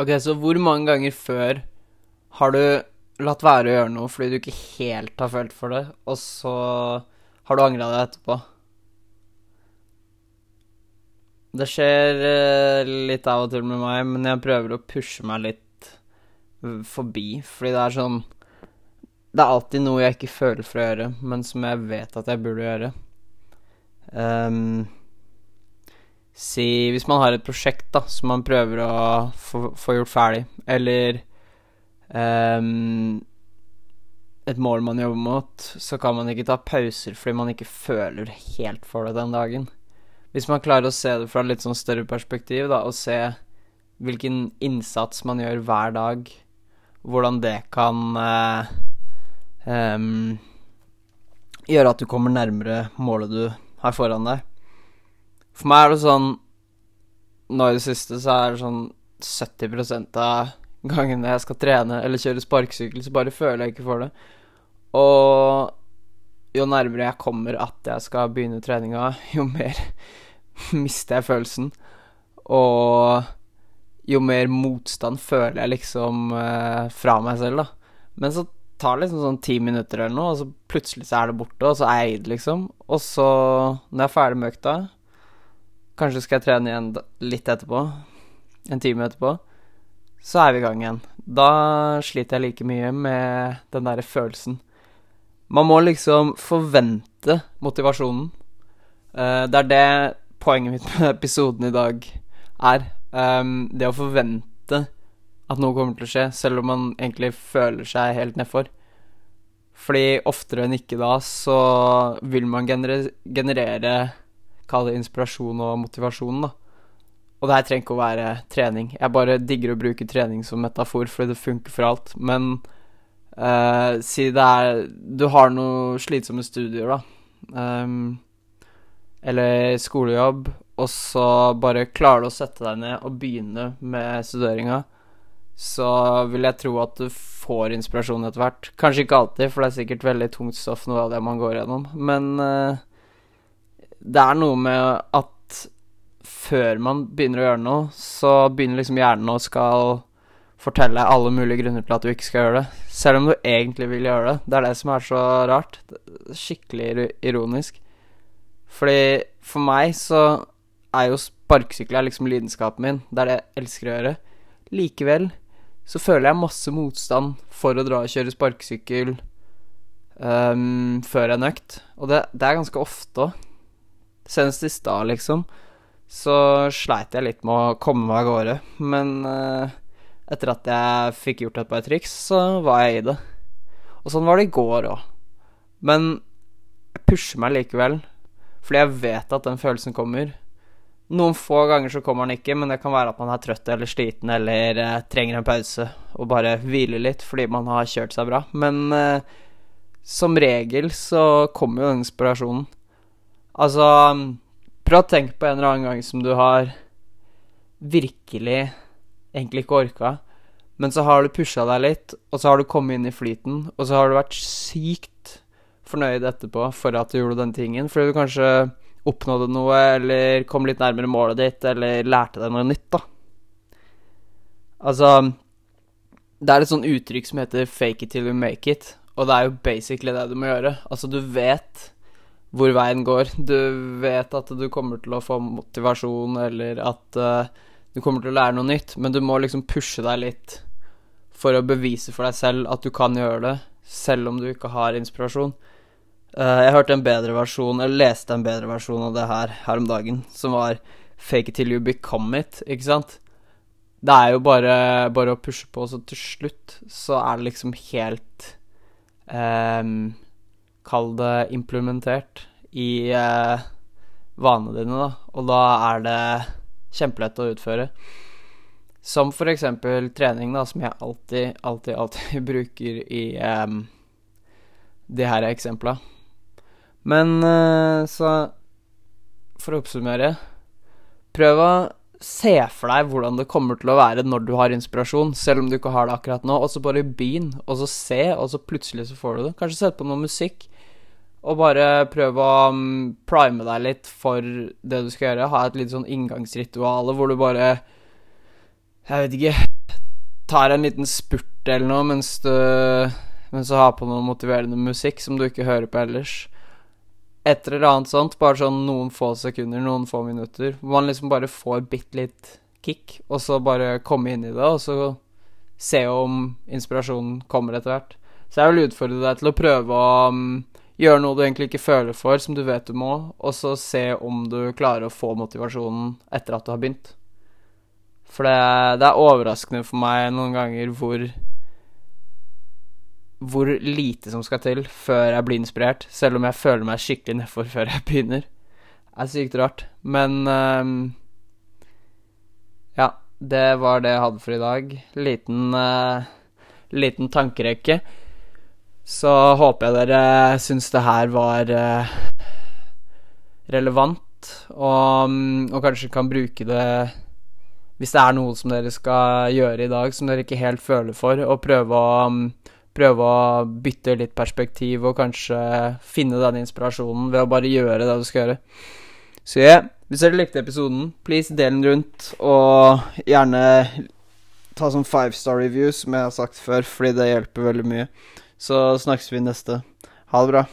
Ok, så hvor mange ganger før har du latt være å gjøre noe fordi du ikke helt har følt for det, og så har du angra deg etterpå? Det skjer eh, litt av og til med meg, men jeg prøver å pushe meg litt forbi, fordi det er sånn Det er alltid noe jeg ikke føler for å gjøre, men som jeg vet at jeg burde gjøre. Ehm, si hvis man har et prosjekt da som man prøver å få, få gjort ferdig, eller um, et mål man jobber mot, så kan man ikke ta pauser fordi man ikke føler helt for det den dagen. Hvis man klarer å se det fra et litt sånn større perspektiv, da, og se hvilken innsats man gjør hver dag, hvordan det kan eh, um, gjøre at du kommer nærmere målet du har foran deg. For meg er det sånn Nå i det siste så er det sånn 70 av gangene jeg skal trene eller kjøre sparkesykkel, så bare føler jeg ikke for det. Og jo nærmere jeg kommer at jeg skal begynne treninga, jo mer mister jeg følelsen. Og jo mer motstand føler jeg liksom eh, fra meg selv, da. Men så tar det liksom sånn ti minutter eller noe, og så plutselig så er det borte, og så er jeg i det, liksom. Og så, når jeg er ferdig med økta, kanskje skal jeg trene igjen litt etterpå, en time etterpå, så er vi i gang igjen. Da sliter jeg like mye med den derre følelsen. Man må liksom forvente motivasjonen. Eh, det er det poenget mitt med episoden i dag er. Ehm, det å forvente at noe kommer til å skje, selv om man egentlig føler seg helt nedfor. Fordi oftere enn ikke da så vil man genere, generere Kall det inspirasjon og motivasjon, da. Og det her trenger ikke å være trening. Jeg bare digger å bruke trening som metafor, fordi det funker for alt. Men uh, si det er Du har noe slitsomme studier, da. Um, eller skolejobb, og så bare klarer du å sette deg ned og begynne med studeringa, så vil jeg tro at du får inspirasjon etter hvert. Kanskje ikke alltid, for det er sikkert veldig tungt stoff, noe av det man går gjennom, men eh, det er noe med at før man begynner å gjøre noe, så begynner liksom hjernen å skal fortelle alle mulige grunner til at du ikke skal gjøre det, selv om du egentlig vil gjøre det. Det er det som er så rart. Skikkelig ironisk. Fordi for meg så er jo sparkesykkel liksom lidenskapen min. Det er det jeg elsker å gjøre. Likevel så føler jeg masse motstand for å dra og kjøre sparkesykkel um, før en økt. Og det, det er ganske ofte òg. Senest i stad, liksom, så sleit jeg litt med å komme meg av gårde. Men eh, etter at jeg fikk gjort et par triks, så var jeg i det. Og sånn var det i går òg. Men jeg pusher meg likevel, fordi jeg vet at den følelsen kommer. Noen få ganger så kommer den ikke, men det kan være at man er trøtt eller sliten eller eh, trenger en pause og bare hvile litt fordi man har kjørt seg bra. Men eh, som regel så kommer jo inspirasjonen. Altså Prøv å tenke på en eller annen gang som du har virkelig egentlig ikke orka, men så har du pusha deg litt, og så har du kommet inn i flyten, og så har du vært sykt fornøyd etterpå for at du gjorde den tingen, fordi du kanskje oppnådde noe, eller kom litt nærmere målet ditt, eller lærte deg noe nytt, da. Altså Det er et sånt uttrykk som heter 'fake it till you make it', og det er jo basically det du må gjøre. Altså, du vet hvor veien går. Du vet at du kommer til å få motivasjon, eller at uh, du kommer til å lære noe nytt, men du må liksom pushe deg litt for å bevise for deg selv at du kan gjøre det, selv om du ikke har inspirasjon. Uh, jeg hørte en bedre versjon, eller leste en bedre versjon av det her her om dagen, som var 'fake it till you become it', ikke sant? Det er jo bare, bare å pushe på, så til slutt så er det liksom helt um, Kall det implementert i eh, vanene dine, da. Og da er det kjempelett å utføre. Som for eksempel trening, da, som jeg alltid, alltid, alltid bruker i eh, de her eksempla. Men eh, så For å oppsummere Prøv å se for deg hvordan det kommer til å være når du har inspirasjon, selv om du ikke har det akkurat nå, og så bare begynn, og så se, og så plutselig så får du det. Kanskje sette på noe musikk, og bare prøve å um, prime deg litt for det du skal gjøre. Ha et litt sånn inngangsritual hvor du bare Jeg vet ikke tar en liten spurt eller noe mens du Mens du har på noe motiverende musikk som du ikke hører på ellers. Et eller annet sånt, bare sånn noen få sekunder, noen få minutter, hvor man liksom bare får bitte litt kick, og så bare komme inn i det, og så se om inspirasjonen kommer etter hvert. Så jeg vil utfordre deg til å prøve å um, gjøre noe du egentlig ikke føler for, som du vet du må, og så se om du klarer å få motivasjonen etter at du har begynt. For det, det er overraskende for meg noen ganger hvor hvor lite som skal til før jeg blir inspirert, selv om jeg føler meg skikkelig nedfor før jeg begynner. Det er sykt rart. Men um, Ja, det var det jeg hadde for i dag. Liten, uh, liten tankerekke. Så håper jeg dere syns det her var uh, relevant, og, um, og kanskje kan bruke det hvis det er noe som dere skal gjøre i dag som dere ikke helt føler for, og prøve å um, prøve å bytte litt perspektiv og kanskje finne den inspirasjonen ved å bare gjøre det du skal gjøre. Så ja, hvis dere likte episoden, please del den rundt, og gjerne ta sånn five star review, som jeg har sagt før, fordi det hjelper veldig mye. Så snakkes vi neste. Ha det bra.